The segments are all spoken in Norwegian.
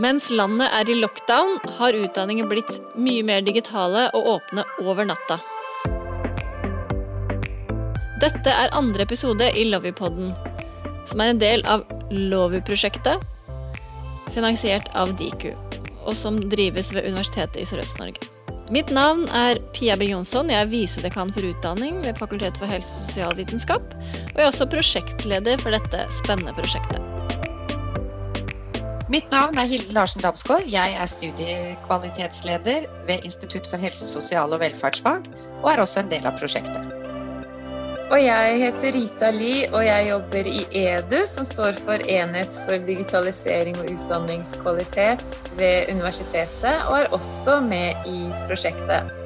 Mens landet er i lockdown, har utdanninger blitt mye mer digitale og åpne over natta. Dette er andre episode i Lovypodden, som er en del av Lovi-prosjektet, finansiert av Diku, og som drives ved Universitetet i Sørøst-Norge. Mitt navn er Pia B. Jonsson. Jeg er visedekan for utdanning ved Fakultet for helse- og sosialvitenskap. Og jeg er også prosjektleder for dette spennende prosjektet. Mitt navn er Hilde Larsen Damsgaard. Jeg er studiekvalitetsleder ved Institutt for helse, sosial og velferdsfag, og er også en del av prosjektet. Og jeg heter Rita Li, og jeg jobber i EDU, som står for Enhet for digitalisering og utdanningskvalitet ved universitetet, og er også med i prosjektet.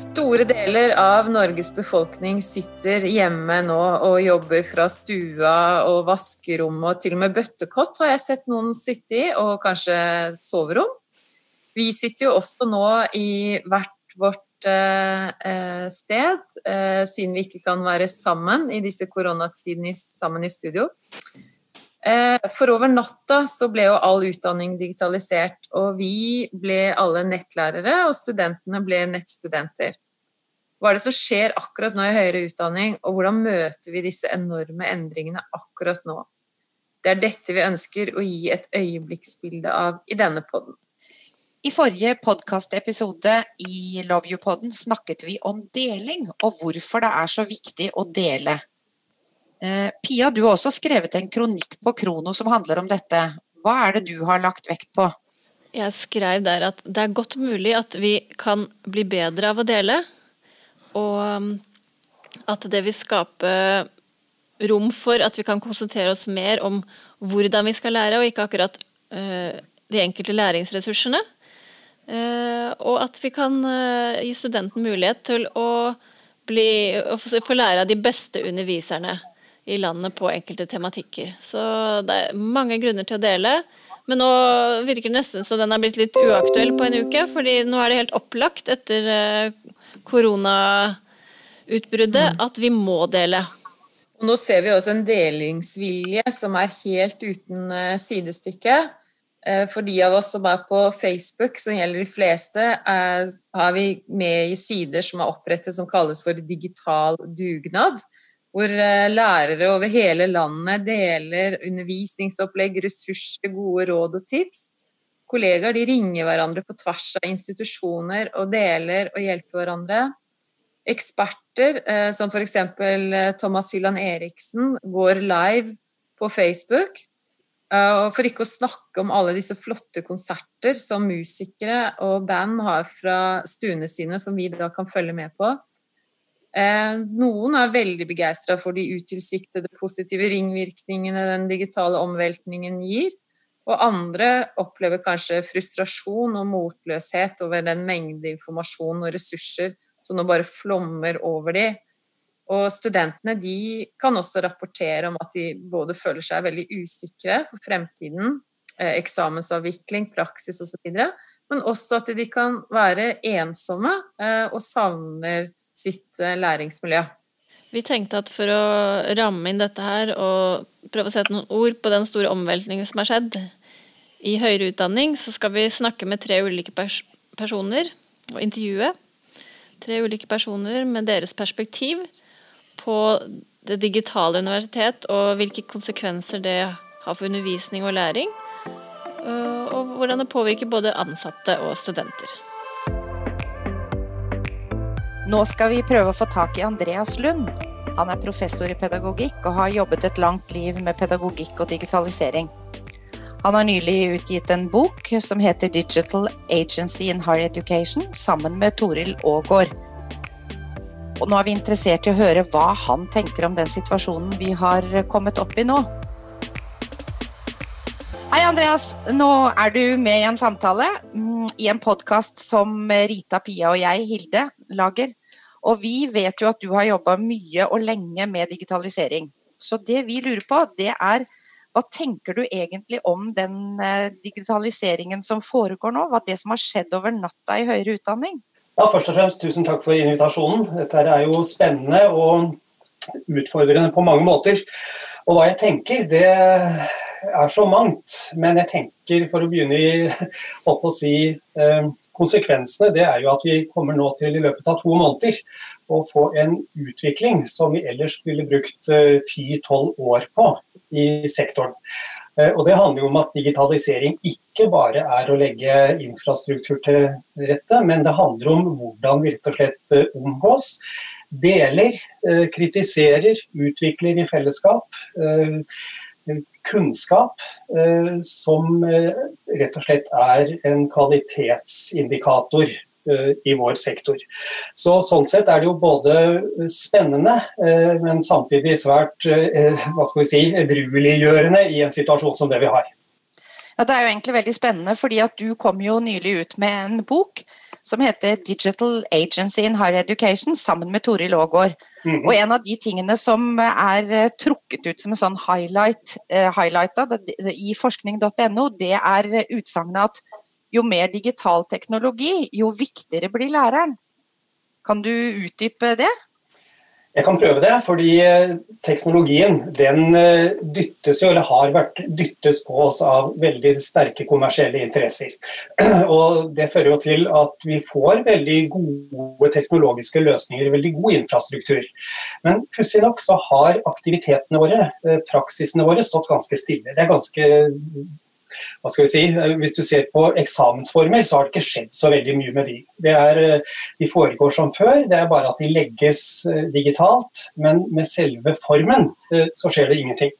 Store deler av Norges befolkning sitter hjemme nå og jobber fra stua og vaskerom og til og med bøttekott har jeg sett noen sitte i, og kanskje soverom. Vi sitter jo også nå i hvert vårt Eh, sted, eh, siden vi ikke kan være sammen i disse koronatidene sammen i studio. Eh, for over natta så ble jo all utdanning digitalisert, og vi ble alle nettlærere, og studentene ble nettstudenter. Hva er det som skjer akkurat nå i høyere utdanning, og hvordan møter vi disse enorme endringene akkurat nå? Det er dette vi ønsker å gi et øyeblikksbilde av i denne poden. I forrige podkastepisode i Love you-podden snakket vi om deling, og hvorfor det er så viktig å dele. Eh, Pia, du har også skrevet en kronikk på Krono som handler om dette. Hva er det du har lagt vekt på? Jeg skrev der at det er godt mulig at vi kan bli bedre av å dele, og um, at det vil skape rom for at vi kan konsentrere oss mer om hvordan vi skal lære, og ikke akkurat uh, de enkelte læringsressursene. Eh, og at vi kan eh, gi studenten mulighet til å, bli, å få lære av de beste underviserne i landet på enkelte tematikker. Så det er mange grunner til å dele. Men nå virker det nesten som den er blitt litt uaktuell på en uke, fordi nå er det helt opplagt etter eh, koronautbruddet mm. at vi må dele. Og nå ser vi også en delingsvilje som er helt uten sidestykke. Eh, for de av oss som er på Facebook, som gjelder de fleste, er, har vi med i sider som er opprettet som kalles for digital dugnad. Hvor eh, lærere over hele landet deler undervisningsopplegg, ressurser, gode råd og tips. Kollegaer de ringer hverandre på tvers av institusjoner og deler og hjelper hverandre. Eksperter, eh, som f.eks. Thomas Hylland Eriksen, går live på Facebook Eh, for ikke å snakke om alle disse flotte konserter som musikere og band har fra stuene sine, som vi da kan følge med på. Eh, noen er veldig begeistra for de utilsiktede positive ringvirkningene den digitale omveltningen gir. Og andre opplever kanskje frustrasjon og motløshet over den mengde informasjon og ressurser som nå bare flommer over de. og studentene de kan også rapportere om at de både føler seg veldig usikre for fremtiden, eh, eksamensavvikling, praksis osv., men også at de kan være ensomme eh, og savner sitt eh, læringsmiljø. Vi tenkte at for å ramme inn dette her og prøve å sette noen ord på den store omveltningen som har skjedd i høyere utdanning, så skal vi snakke med tre ulike pers personer og intervjue tre ulike personer med deres perspektiv på det digitale universitet, og hvilke konsekvenser det har for undervisning og læring. Og hvordan det påvirker både ansatte og studenter. Nå skal vi prøve å få tak i Andreas Lund. Han er professor i pedagogikk og har jobbet et langt liv med pedagogikk og digitalisering. Han har nylig utgitt en bok som heter 'Digital Agency in Higher Education', sammen med Toril Aagaard. Og nå er vi interessert i å høre hva han tenker om den situasjonen vi har kommet opp i nå. Hei, Andreas. Nå er du med i en samtale mm, i en podkast som Rita, Pia og jeg, Hilde, lager. Og vi vet jo at du har jobba mye og lenge med digitalisering. Så det vi lurer på, det er hva tenker du egentlig om den eh, digitaliseringen som foregår nå? Hva det som har skjedd over natta i høyere utdanning? Ja, først og fremst tusen takk for invitasjonen. Dette er jo spennende og utfordrende på mange måter. Og hva jeg tenker, det er så mangt, men jeg tenker for å begynne i å si, eh, konsekvensene, det er jo at vi kommer nå til i løpet av to måneder å få en utvikling som vi ellers ville brukt eh, ti-tolv år på i sektoren. Og Det handler jo om at digitalisering ikke bare er å legge infrastruktur til rette, men det handler om hvordan vi rett og slett omgås deler, kritiserer, utvikler i fellesskap kunnskap eh, som eh, rett og slett er en kvalitetsindikator eh, i vår sektor. Så Sånn sett er det jo både spennende, men samtidig svært hva skal vi si, edrueliggjørende i en situasjon som det vi har. Ja, Det er jo egentlig veldig spennende, fordi at du kom jo nylig ut med en bok som heter 'Digital Agency in Higher Education', sammen med Toril Aagaard. Mm. Og en av de tingene som er eh, trukket ut som en sånn highlight uh, highlighta i forskning.no, det er utsagnet at jo mer digital teknologi, jo viktigere blir læreren. Kan du utdype det? Jeg kan prøve det, fordi eh, teknologien den eh, dyttes jo, eller har vært dyttes på oss av veldig sterke kommersielle interesser. Og Det fører jo til at vi får veldig gode teknologiske løsninger, veldig god infrastruktur. Men pussig nok så har aktivitetene våre, eh, praksisene våre, stått ganske stille. Det er ganske hva skal vi si, eh, Hvis du ser på eksamensformer, så har det ikke skjedd så veldig mye med de. Er, eh, de foregår som før, det er bare at de legges eh, digitalt. Men med selve formen så skjer det ingenting.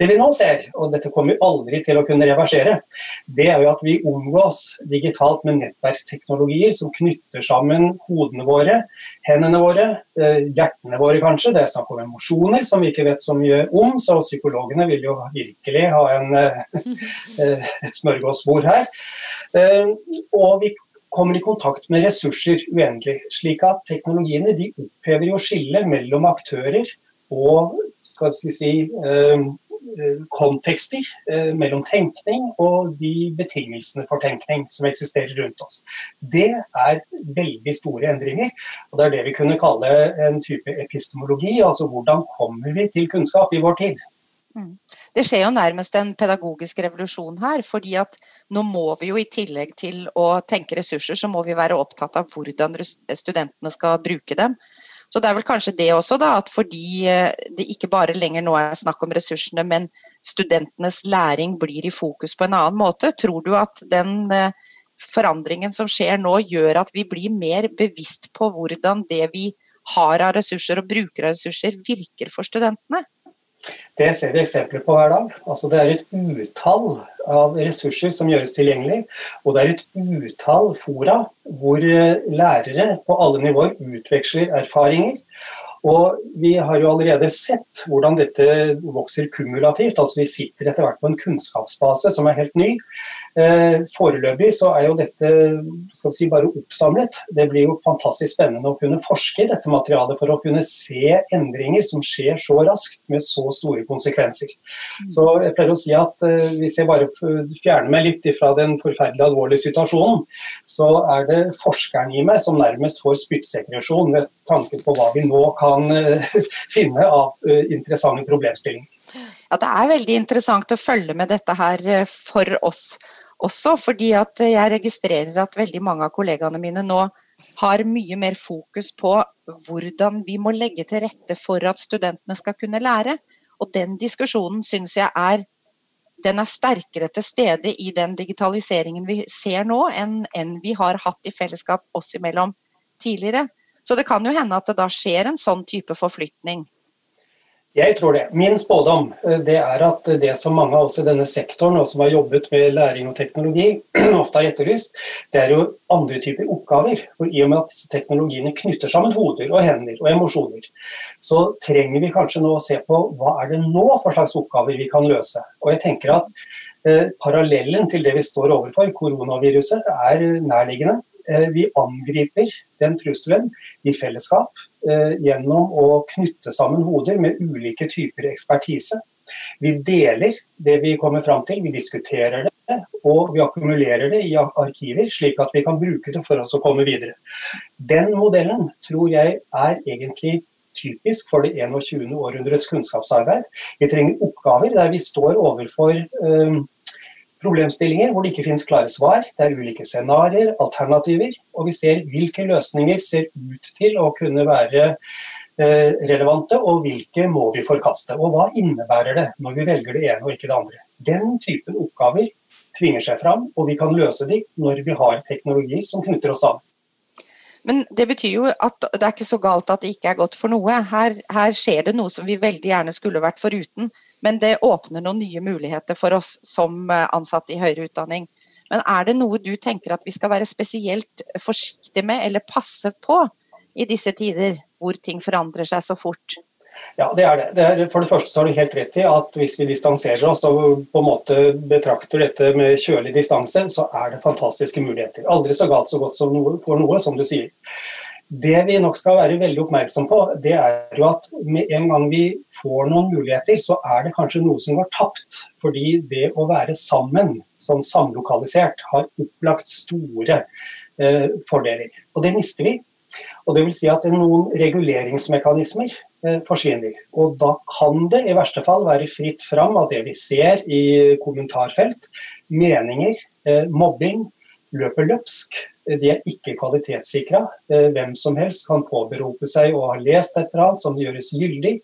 Det vi nå ser, og dette kommer vi aldri til å kunne reversere, det er jo at vi omgås digitalt med nettverksteknologier som knytter sammen hodene våre, hendene våre, eh, hjertene våre kanskje. Det er snakk om emosjoner som vi ikke vet så mye om, så psykologene vil jo virkelig ha en, eh, eh, et smørgåsbord her. Og vi kommer i kontakt med ressurser uendelig. Slik at teknologiene de opphever jo skillet mellom aktører og skal vi si, ehm, eh, kontekster eh, mellom tenkning og de betingelsene for tenkning som eksisterer rundt oss. Det er veldig store endringer, og det er det vi kunne kalle en type epistemologi. Altså hvordan kommer vi til kunnskap i vår tid? Mm. Det skjer jo nærmest en pedagogisk revolusjon her. fordi at nå må vi jo i tillegg til å tenke ressurser, så må vi være opptatt av hvordan studentene skal bruke dem. Så det er vel kanskje det også, da, at fordi eh, det ikke bare lenger nå er snakk om ressursene, men studentenes læring blir i fokus på en annen måte. Tror du at den eh, forandringen som skjer nå, gjør at vi blir mer bevisst på hvordan det vi har av ressurser og bruker av ressurser, virker for studentene? Det ser vi eksempler på hver dag. Altså, det er et utall av ressurser som gjøres tilgjengelig. Og det er et utall fora hvor eh, lærere på alle nivåer utveksler erfaringer. Og vi har jo allerede sett hvordan dette vokser kumulativt. altså Vi sitter etter hvert på en kunnskapsbase som er helt ny. Eh, foreløpig så er jo dette skal si, bare oppsamlet. Det blir jo fantastisk spennende å kunne forske i dette materialet for å kunne se endringer som skjer så raskt med så store konsekvenser. Så jeg pleier å si at eh, Hvis jeg bare fjerner meg litt fra den forferdelig alvorlige situasjonen, så er det forskeren i meg som nærmest får spyttsekresjon ved tanke på hva vi nå kan eh, finne av interessante problemstillinger. Ja, Det er veldig interessant å følge med dette her for oss også fordi at jeg registrerer at veldig mange av kollegaene mine nå har mye mer fokus på hvordan vi må legge til rette for at studentene skal kunne lære. Og den diskusjonen syns jeg er den er sterkere til stede i den digitaliseringen vi ser nå, enn, enn vi har hatt i fellesskap oss imellom tidligere. Så det kan jo hende at det da skjer en sånn type forflytning. Jeg tror det. Min spådom eh, det er at det som mange av oss i denne sektoren og som har jobbet med læring og teknologi, ofte har etterlyst, det er jo andre typer oppgaver. For I og med at disse teknologiene knytter sammen hoder og hender og emosjoner, så trenger vi kanskje nå å se på hva er det nå for slags oppgaver vi kan løse. Og jeg tenker at eh, Parallellen til det vi står overfor, koronaviruset, er nærliggende. Eh, vi angriper den trusselen i fellesskap gjennom å knytte sammen hoder med ulike typer ekspertise. Vi deler det vi kommer fram til, vi diskuterer det, og vi akkumulerer det i arkiver, slik at vi kan bruke det for oss å komme videre. Den modellen tror jeg er egentlig typisk for det 21. århundrets kunnskapsarbeid. Vi trenger oppgaver der vi står overfor um, problemstillinger hvor det ikke finnes klare svar. Det er ulike scenarioer, alternativer, og vi ser hvilke løsninger ser ut til å kunne være eh, relevante, og hvilke må vi forkaste. Og hva innebærer det når vi velger det ene og ikke det andre. Den typen oppgaver tvinger seg fram, og vi kan løse de når vi har teknologi som knytter oss sammen. Men det betyr jo at det er ikke så galt at det ikke er godt for noe. Her, her skjer det noe som vi veldig gjerne skulle vært foruten. Men det åpner noen nye muligheter for oss som eh, ansatte i høyere utdanning. Men er det noe du tenker at vi skal være spesielt forsiktige med eller passe på i disse tider hvor ting forandrer seg så fort? Ja, det er det. det er, for det første så har du helt rett i at hvis vi distanserer oss og på en måte betrakter dette med kjølig distanse, så er det fantastiske muligheter. Aldri så galt så godt som noe, for noe, som du sier. Det vi nok skal være veldig oppmerksom på, det er jo at med en gang vi får noen muligheter, så er det kanskje noe som går tapt. Fordi det å være sammen, sånn samlokalisert, har opplagt store eh, fordeler. Og det mister vi. Og det vil si at noen reguleringsmekanismer forsvinner. Og da kan det i verste fall være fritt fram av det vi ser i kommentarfelt, meninger, eh, mobbing, løper løpsk. De er ikke kvalitetssikra. Eh, hvem som helst kan påberope seg å ha lest et eller annet som det gjøres gyldig,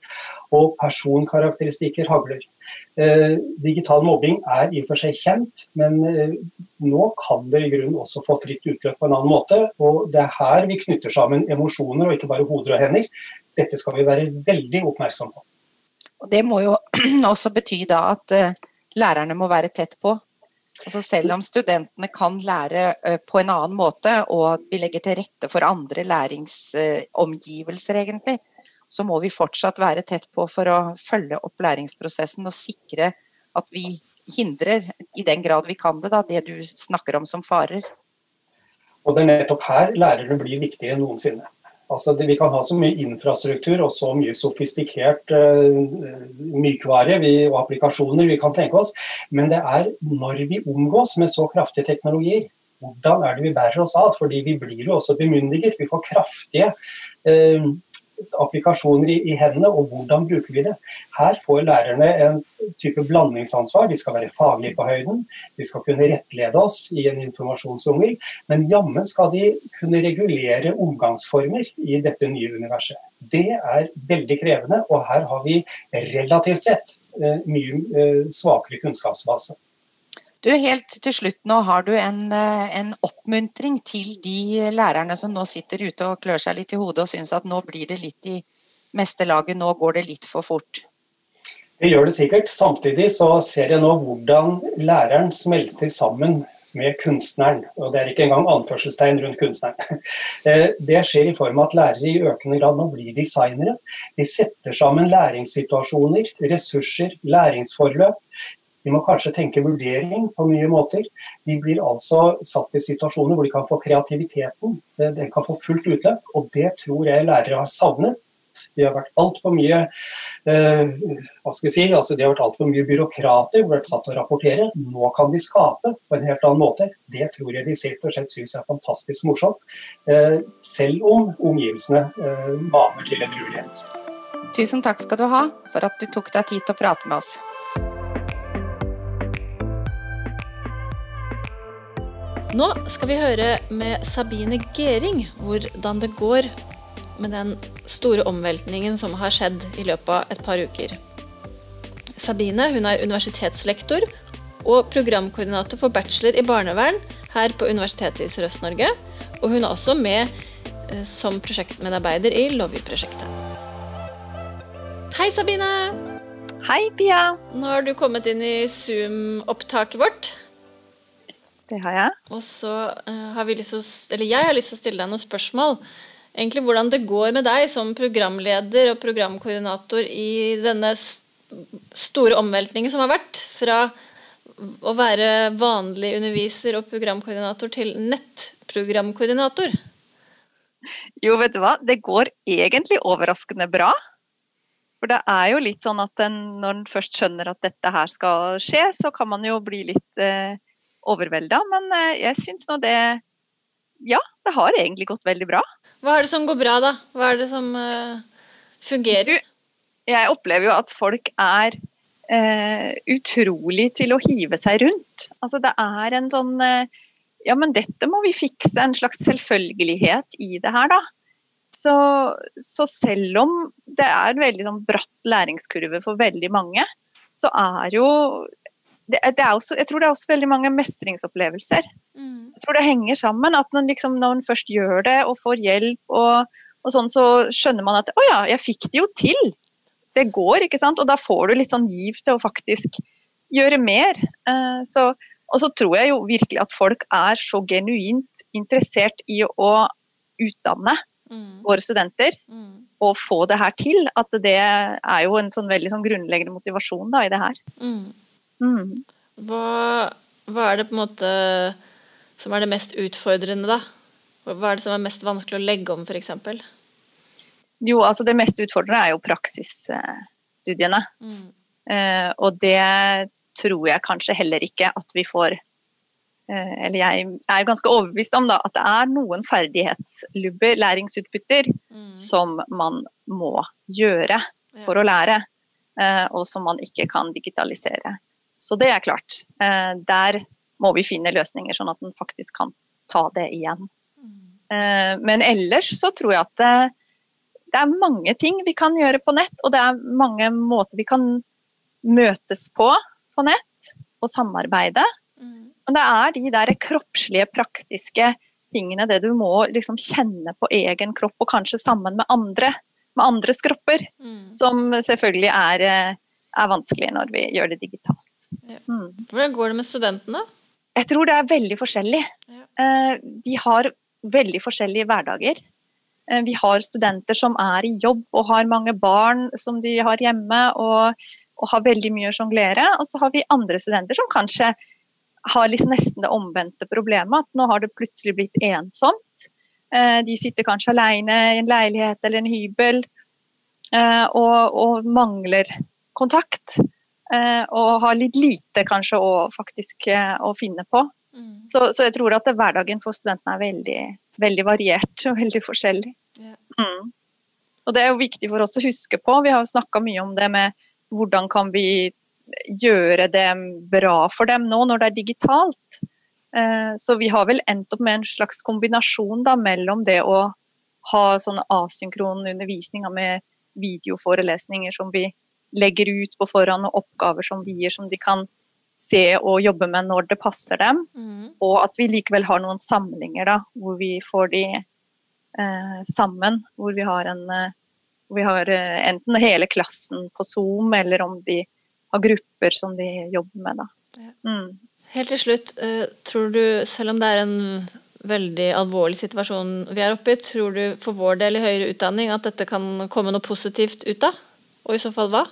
og personkarakteristikker hagler. Eh, digital mobbing er i og for seg kjent, men eh, nå kan det i grunnen også få fritt utløp på en annen måte. Og det er her vi knytter sammen emosjoner og ikke bare hoder og hender. Dette skal vi være veldig oppmerksom på. Og Det må jo også bety da at lærerne må være tett på Altså selv om studentene kan lære på en annen måte, og vi legger til rette for andre læringsomgivelser, egentlig, så må vi fortsatt være tett på for å følge opp læringsprosessen og sikre at vi hindrer, i den grad vi kan det, da, det du snakker om som farer. Og Det er nettopp her lærerne blir viktigere enn noensinne. Altså, vi kan ha så mye infrastruktur og så mye sofistikert uh, mykvare vi, og applikasjoner vi kan tenke oss, men det er når vi omgås med så kraftige teknologier, hvordan er det vi bærer oss ad? Fordi vi blir jo også bemyndiget. Vi får kraftige uh, applikasjoner i, i, hendene, og hvordan bruker vi det. Her får lærerne en type blandingsansvar. De skal være faglige på høyden, de skal kunne rettlede oss i en informasjonsjungel, men jammen skal de kunne regulere omgangsformer i dette nye universet. Det er veldig krevende, og her har vi relativt sett eh, mye eh, svakere kunnskapsbase. Du, helt til slutt nå har du en, eh, en, oppmuntring til de lærerne som nå sitter ute og klør seg litt i hodet og syns at nå blir det litt i meste laget, nå går det litt for fort. Det gjør det sikkert. Samtidig så ser jeg nå hvordan læreren smelter sammen med kunstneren. Og det er ikke engang anførselstegn rundt kunstneren. Eh, det skjer i form av at lærere i økende grad nå blir designere. De setter sammen læringssituasjoner, ressurser, læringsforløp de må kanskje tenke vurdering på nye måter. De blir altså satt i situasjoner hvor de kan få kreativiteten, eh, den kan få fullt utløp. Og det tror jeg lærere har savnet. De har vært altfor mye eh, hva skal vi si, altså de har vært alt for mye byråkrater, vært satt til å rapportere. Nå kan de skape på en helt annen måte. Det tror jeg de rett og slett syns er fantastisk morsomt. Eh, selv om omgivelsene eh, maner til edruelighet. Tusen takk skal du ha for at du tok deg tid til å prate med oss. Nå skal vi høre med Sabine Gering hvordan det går med den store omveltningen som har skjedd i løpet av et par uker. Sabine hun er universitetslektor og programkoordinator for bachelor i barnevern her på Universitetet i Sørøst-Norge. Og hun er også med eh, som prosjektmedarbeider i Lovy-prosjektet. Hei, Sabine! Hei, Pia! Nå har du kommet inn i Zoom-opptaket vårt. Det har jeg. Og så uh, har vi lyst til å, eller jeg har lyst til å stille deg noen spørsmål. Egentlig hvordan det går med deg som programleder og programkoordinator i denne store omveltningen som har vært fra å være vanlig underviser og programkoordinator til nettprogramkoordinator? Jo, vet du hva. Det går egentlig overraskende bra. For det er jo litt sånn at en, når en først skjønner at dette her skal skje, så kan man jo bli litt eh, overvelda. Men eh, jeg syns nå det Ja, det har egentlig gått veldig bra. Hva er det som går bra, da? Hva er det som uh, fungerer? jeg opplever jo at folk er uh, utrolig til å hive seg rundt. Altså det er en sånn uh, Ja, men dette må vi fikse. En slags selvfølgelighet i det her, da. Så, så selv om det er en veldig sånn, bratt læringskurve for veldig mange, så er jo det, det også, Jeg tror det er også veldig mange mestringsopplevelser. Mm. Jeg tror det henger sammen. At man liksom, når man først gjør det og får hjelp, og, og sånn, så skjønner man at å ja, jeg fikk det jo til det går, ikke sant. Og da får du litt sånn giv til å faktisk gjøre mer. Uh, så, og så tror jeg jo virkelig at folk er så genuint interessert i å utdanne Mm. våre studenter Mm. og få det her til, at det er jo en sånn veldig sånn grunnleggende motivasjon da, i det her. Mm. Mm. Hva, hva er det på en måte som er det mest utfordrende, da? Hva er det som er mest vanskelig å legge om, f.eks.? Jo, altså det mest utfordrende er jo praksisstudiene. Mm. Eh, og det tror jeg kanskje heller ikke at vi får eh, Eller jeg er jo ganske overbevist om da, at det er noen ferdighetslubber, læringsutbytter, Mm. som man må gjøre Ja. for å lære, eh, og som man ikke kan digitalisere. Så det er klart. Eh, der må vi finne løsninger, sånn at man faktisk kan ta det igjen. Eh, Men ellers så tror jeg at det, det er mange ting vi kan gjøre på nett, og det er mange måter vi kan møtes på på nett og samarbeide. Mm. Men det er de der kroppslige, praktiske tingene, det du må liksom kjenne på egen kropp, og kanskje sammen med andre, med andres kropper, Mm. som selvfølgelig er, eh, er vanskelig når vi gjør det digitalt. Ja. Mm. Hvordan går det med studentene? Jeg tror det er veldig forskjellig. Ja. Eh, De har veldig forskjellige hverdager. Eh, Vi har studenter som er i jobb og har mange barn som de har hjemme, og, og har veldig mye å sjonglere. Og så har vi andre studenter som kanskje har liksom nesten det omvendte problemet, at nå har det plutselig blitt ensomt. Eh, De sitter kanskje alene i en leilighet eller en hybel eh, og, og mangler kontakt. Eh, Og har litt lite kanskje å faktisk eh, å finne på. Mm. Så, så jeg tror at det, hverdagen for studentene er veldig, veldig variert og veldig forskjellig. Yeah. Mm. Og det er jo viktig for oss å huske på. Vi har jo snakka mye om det med hvordan kan vi gjøre det bra for dem nå når det er digitalt. Eh, Så vi har vel endt opp med en slags kombinasjon da, mellom det å ha sånn asynkron undervisning med videoforelesninger som vi legger ut på forhånd, og oppgaver som vi gir som de kan se og jobbe med når det passer dem. Mm. Og at vi likevel har noen samlinger da, hvor vi får de eh, sammen. Hvor vi har, en, eh, hvor vi har eh, enten hele klassen på Zoom, eller om de har grupper som de jobber med. Da. Mm. Helt til slutt, eh, tror du, selv om det er en veldig alvorlig situasjon vi er oppe i, tror du for vår del i høyere utdanning at dette kan komme noe positivt ut av? Og i så fall hva?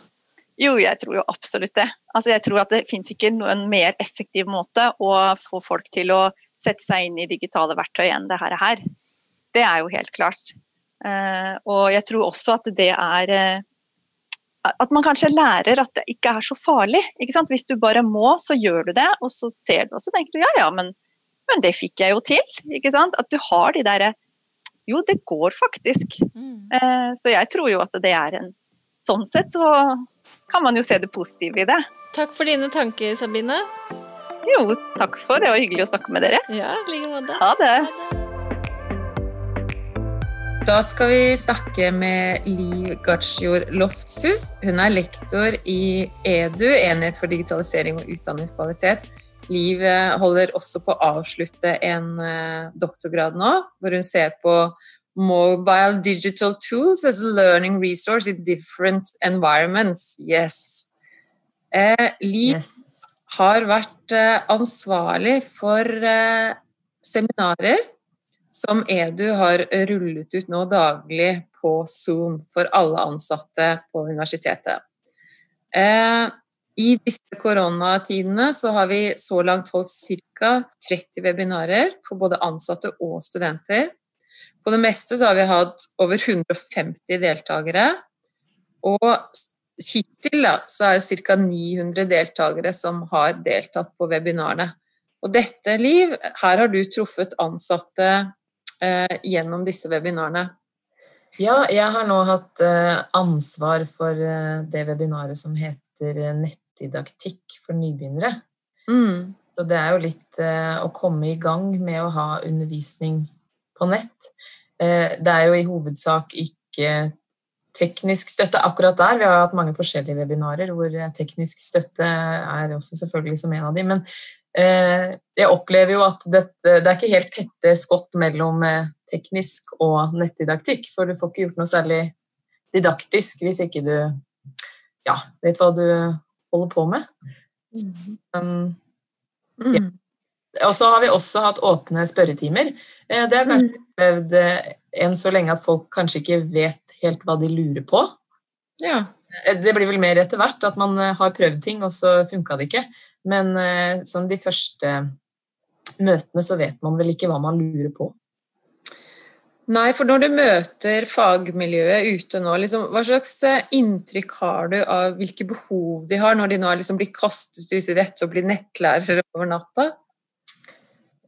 Jo, jeg tror jo absolutt det. Altså, jeg tror at det finnes ikke noen mer effektiv måte å få folk til å sette seg inn i digitale verktøy enn det her. er. Det er jo helt klart. Eh, og jeg tror også at det er eh, At man kanskje lærer at det ikke er så farlig. Hvis du bare må, så gjør du det, og så ser du og så tenker du ja ja, men, men det fikk jeg jo til. At du har de derre Jo, det går faktisk. Mm. Eh, så jeg tror jo at det er en Sånn sett så kan man jo se det positive i det. Takk for dine tanker, Sabine. Jo, takk for det. Det var hyggelig å snakke med dere. Ja, i like måte. Ha det. Da skal vi snakke med Liv Gartsjord Loftshus. Hun er lektor i EDU, Enhet for digitalisering og utdanningskvalitet. Liv eh, holder også på å avslutte en eh, doktorgrad nå, hvor hun ser på mobile digital tools as a learning resource in different environments. Yes. Eh, Liv Yes. har vært eh, ansvarlig for eh, seminarer som EDU har rullet ut nå daglig på Zoom for alle ansatte på universitetet. Eh, I disse koronatidene så har vi så langt holdt ca. 30 webinarer for både ansatte og studenter. På det meste så har vi hatt over 150 deltakere. Og hittil da, så er det ca. 900 deltakere som har deltatt på webinarene. Og dette, Liv, her har du truffet ansatte eh, gjennom disse webinarene. Ja, jeg har nå hatt uh, ansvar for uh, det webinaret som heter uh, Nettdidaktikk for nybegynnere. Mm. Så det er jo litt å komme i gang med å ha undervisning på nett. det er jo i hovedsak ikke teknisk støtte akkurat der. Vi har hatt mange forskjellige webinarer hvor teknisk støtte er også selvfølgelig som en av dem. Men eh, jeg opplever jo at det, det er ikke helt tette skott mellom eh, teknisk og nettdidaktikk. For du får ikke gjort noe særlig didaktisk hvis ikke du ja, vet hva du holder på med. Um, ja. Og så har vi også hatt åpne spørretimer. Eh, det har kanskje mm. opplevd eh, enn så lenge at folk kanskje ikke vet helt hva de lurer på. Ja. Eh, det blir vel mer etter hvert at man har prøvd ting, og så funka det ikke. Men sånn de første møtene så vet man vel ikke hva man lurer på. Nei, for når du møter fagmiljøet ute nå, liksom, hva slags inntrykk har du av hvilke behov de har når de nå liksom blitt kastet ut i dette og blir nettlærere over natta?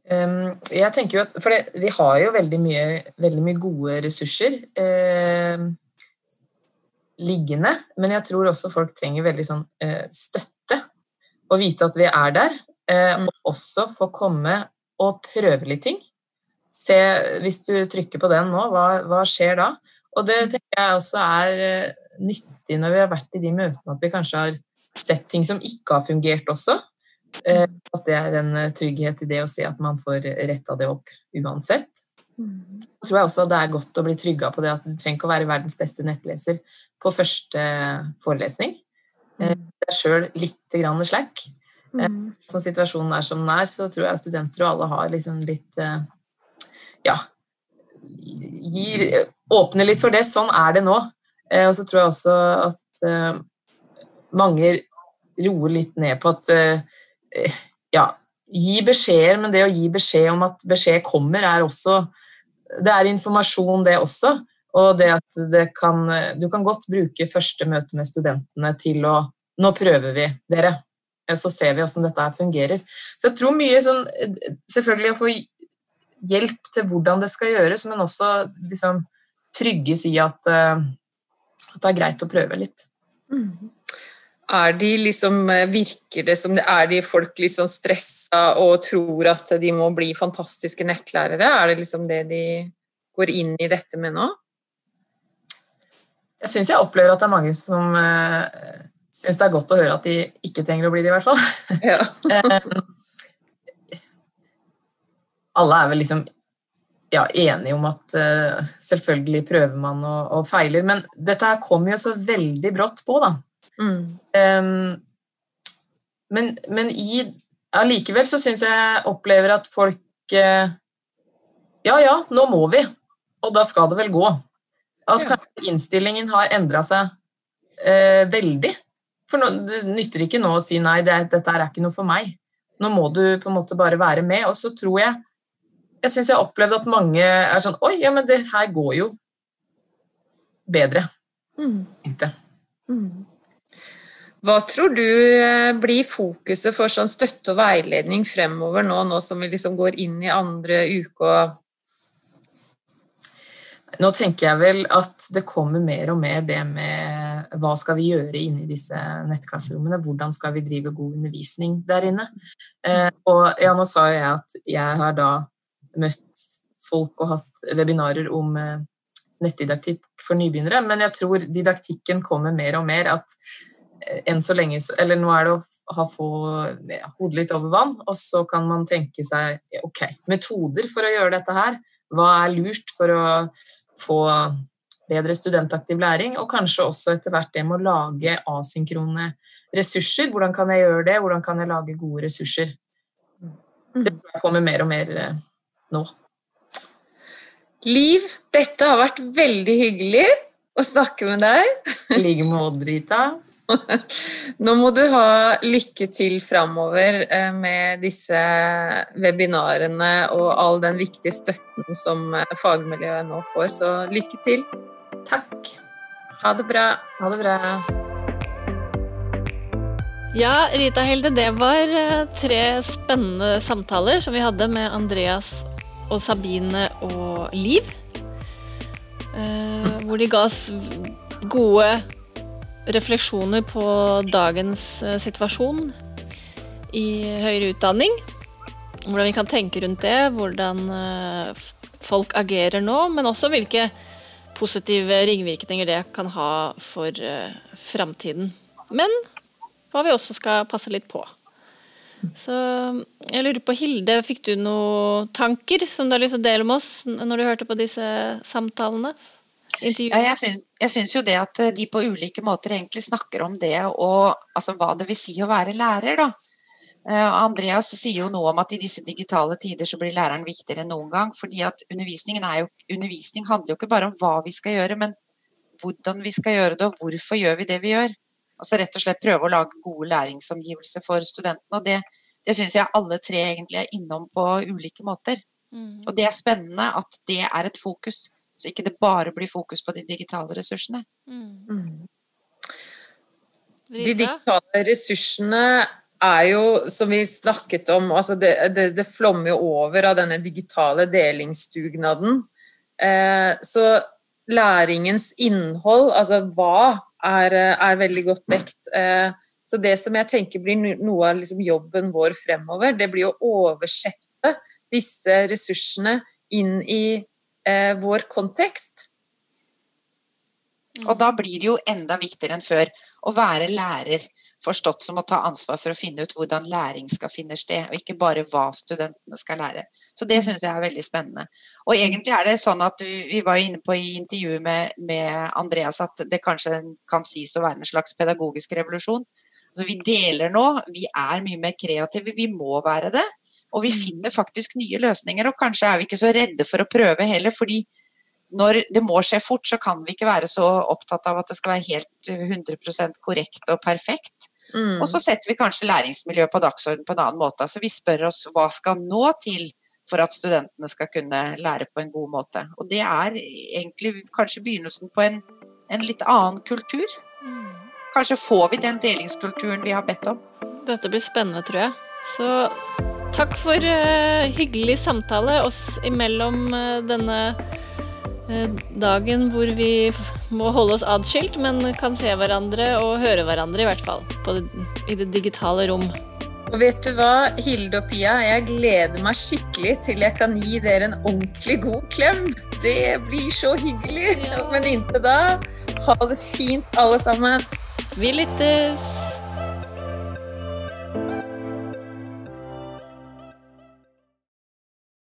Jeg tenker jo at, For det, vi har jo veldig mye, veldig mye gode ressurser uh, liggende, men jeg tror også folk trenger veldig sånn uh, støtte. Å vite at vi er der, uh, mm. og også få komme og prøve litt ting. Se, hvis du trykker på den nå, hva, hva skjer da? Og det mm. tenker jeg også er eh, nyttig når vi har vært i de møtene, at vi kanskje har sett ting som ikke har fungert også. Eh, at det er en eh, trygghet i det å se at man får retta det opp uansett. Mm. Tror jeg også det er godt å bli trygga på det at du trenger ikke å være verdens beste nettleser på første forelesning. Mm. Det er sjøl litt grann slack. Mm. Som situasjonen er som den er, så tror jeg studenter og alle har liksom litt Ja, gir, åpner litt for det. Sånn er det nå. Og så tror jeg også at mange roer litt ned på at ja, gi beskjeder, men det å gi beskjed om at beskjed kommer, er også Det er informasjon, det også. Og det at det kan Du kan godt bruke første møte med studentene til å Nå prøver vi, dere. Så ser vi hvordan dette fungerer. Så jeg tror mye sånn Selvfølgelig å få hjelp til hvordan det skal gjøres, men også liksom trygges i at, at det er greit å prøve litt. Mm. Er de liksom, eh, virker det som det er de folk litt sånn stressa og tror at de må bli fantastiske nettlærere? Er det liksom det de går inn i dette med nå? Jeg syns jeg opplever at det er mange som uh, eh, syns det er godt å høre at de ikke trenger å bli det, i hvert fall. Ja. Eh, alle er vel liksom ja, enige om at uh, selvfølgelig prøver man og, og, feiler, men dette her kommer jo så veldig brått på, da. Mm. Um, men, men i allikevel ja, så syns jeg opplever at folk eh, Ja ja, nå må vi, og da skal det vel gå. At ja. kanskje innstillingen har endra seg eh, veldig. For nå, det nytter ikke nå å si nei, det, dette er ikke noe for meg. Nå må du på en måte bare være med. Og så tror jeg Jeg syns jeg har opplevd at mange er sånn Oi, ja, men det her går jo bedre. Mm. Mm. Hva tror du eh, blir fokuset for sånn støtte og veiledning fremover nå, nå som vi liksom går inn i andre uke og Nå tenker jeg vel at det kommer mer og mer det med hva skal vi gjøre inne i disse nettklasserommene? Hvordan skal vi drive god undervisning der inne? Eh, og ja, nå sa jeg at jeg har da møtt folk og hatt webinarer om eh, nettdidaktikk for nybegynnere, men jeg tror didaktikken kommer mer og mer. at enn så lenge Eller nå er det å ha få ja, hodet litt over vann, og så kan man tenke seg ok, metoder for å gjøre dette her. Hva er lurt for å få bedre studentaktiv læring, og kanskje også etter hvert det med å lage asynkrone ressurser. Hvordan kan jeg gjøre det? Hvordan kan jeg lage gode ressurser? Det tror jeg kommer mer og mer eh, nå. Liv, dette har vært veldig hyggelig å snakke med deg. I like måte, Rita. Nå må du ha lykke til framover eh, med disse webinarene og all den viktige støtten som eh, fagmiljøet nå får, så lykke til. Takk. Ha det bra. Ha det bra. Ja, Rita Helde, det var eh, tre spennende samtaler som vi hadde med Andreas og Sabine og Liv. Eh, hvor de ga oss gode refleksjoner på dagens eh, situasjon i høyere utdanning. Hvordan vi kan tenke rundt det, hvordan eh, folk agerer nå, men også hvilke positive ringvirkninger det kan ha for uh, framtiden. Men hva vi også skal passe litt på. Så jeg lurer på, Hilde, fikk du noen tanker som du har lyst til å dele med oss når du hørte på disse samtalene? Ja, jeg, syns, jeg syns jo det at de på ulike måter egentlig snakker om det og altså hva det vil si å være lærer, da. Eh, Andreas sier jo noe om at i disse digitale tider så blir læreren viktigere enn noen gang. fordi at undervisningen er jo, undervisning handler jo ikke bare om hva vi skal gjøre, men hvordan vi skal gjøre det, og hvorfor gjør vi det vi gjør. Altså rett og slett prøve å lage gode læringsomgivelser for studentene. og Det, det syns jeg alle tre egentlig er innom på ulike måter. Mm. Og det er spennende at det er et fokus, så ikke det bare blir fokus på de digitale ressursene. Mm. mm. De digitale ressursene er jo, som vi snakket om, altså det, det, det flommer jo over av denne digitale delingsdugnaden. Eh, så læringens innhold, altså hva, er, er veldig godt dekt. Eh, så det som jeg tenker blir noe av liksom jobben vår fremover, det blir å oversette disse ressursene inn i eh, vår kontekst. Og da blir det jo enda viktigere enn før å være lærer forstått som å ta ansvar for å finne ut hvordan læring skal finne sted, og ikke bare hva studentene skal lære. Så det syns jeg er veldig spennende. Og egentlig er det sånn at vi var inne på i intervjuet med, med Andreas at det kanskje kan sies å være en slags pedagogisk revolusjon. Altså vi deler nå, vi er mye mer kreative, vi må være det. Og vi mm. finner faktisk nye løsninger, og kanskje er vi ikke så redde for å prøve heller, fordi når det må skje fort, så kan vi ikke være så opptatt av at det skal være helt 100% korrekt og perfekt. Mm. Og så setter vi kanskje læringsmiljøet på dagsorden på en annen måte. Altså vi spør oss hva skal nå til for at studentene skal kunne lære på en god måte. Og det er egentlig kanskje begynnelsen på en, en litt annen kultur. Mm. Kanskje får vi den delingskulturen vi har bedt om. Dette blir spennende, tror jeg. Så takk for uh, hyggelig samtale oss imellom uh, denne Eh, dagen hvor vi må holde oss adskilt, men kan se hverandre og høre hverandre, i hvert fall. Det, I det digitale rom. Og vet du hva, Hilde og Pia, jeg gleder meg skikkelig til jeg kan gi dere en ordentlig god klem. Det blir så hyggelig. Ja. Men inntil da, ha det fint alle sammen. Vi lyttes.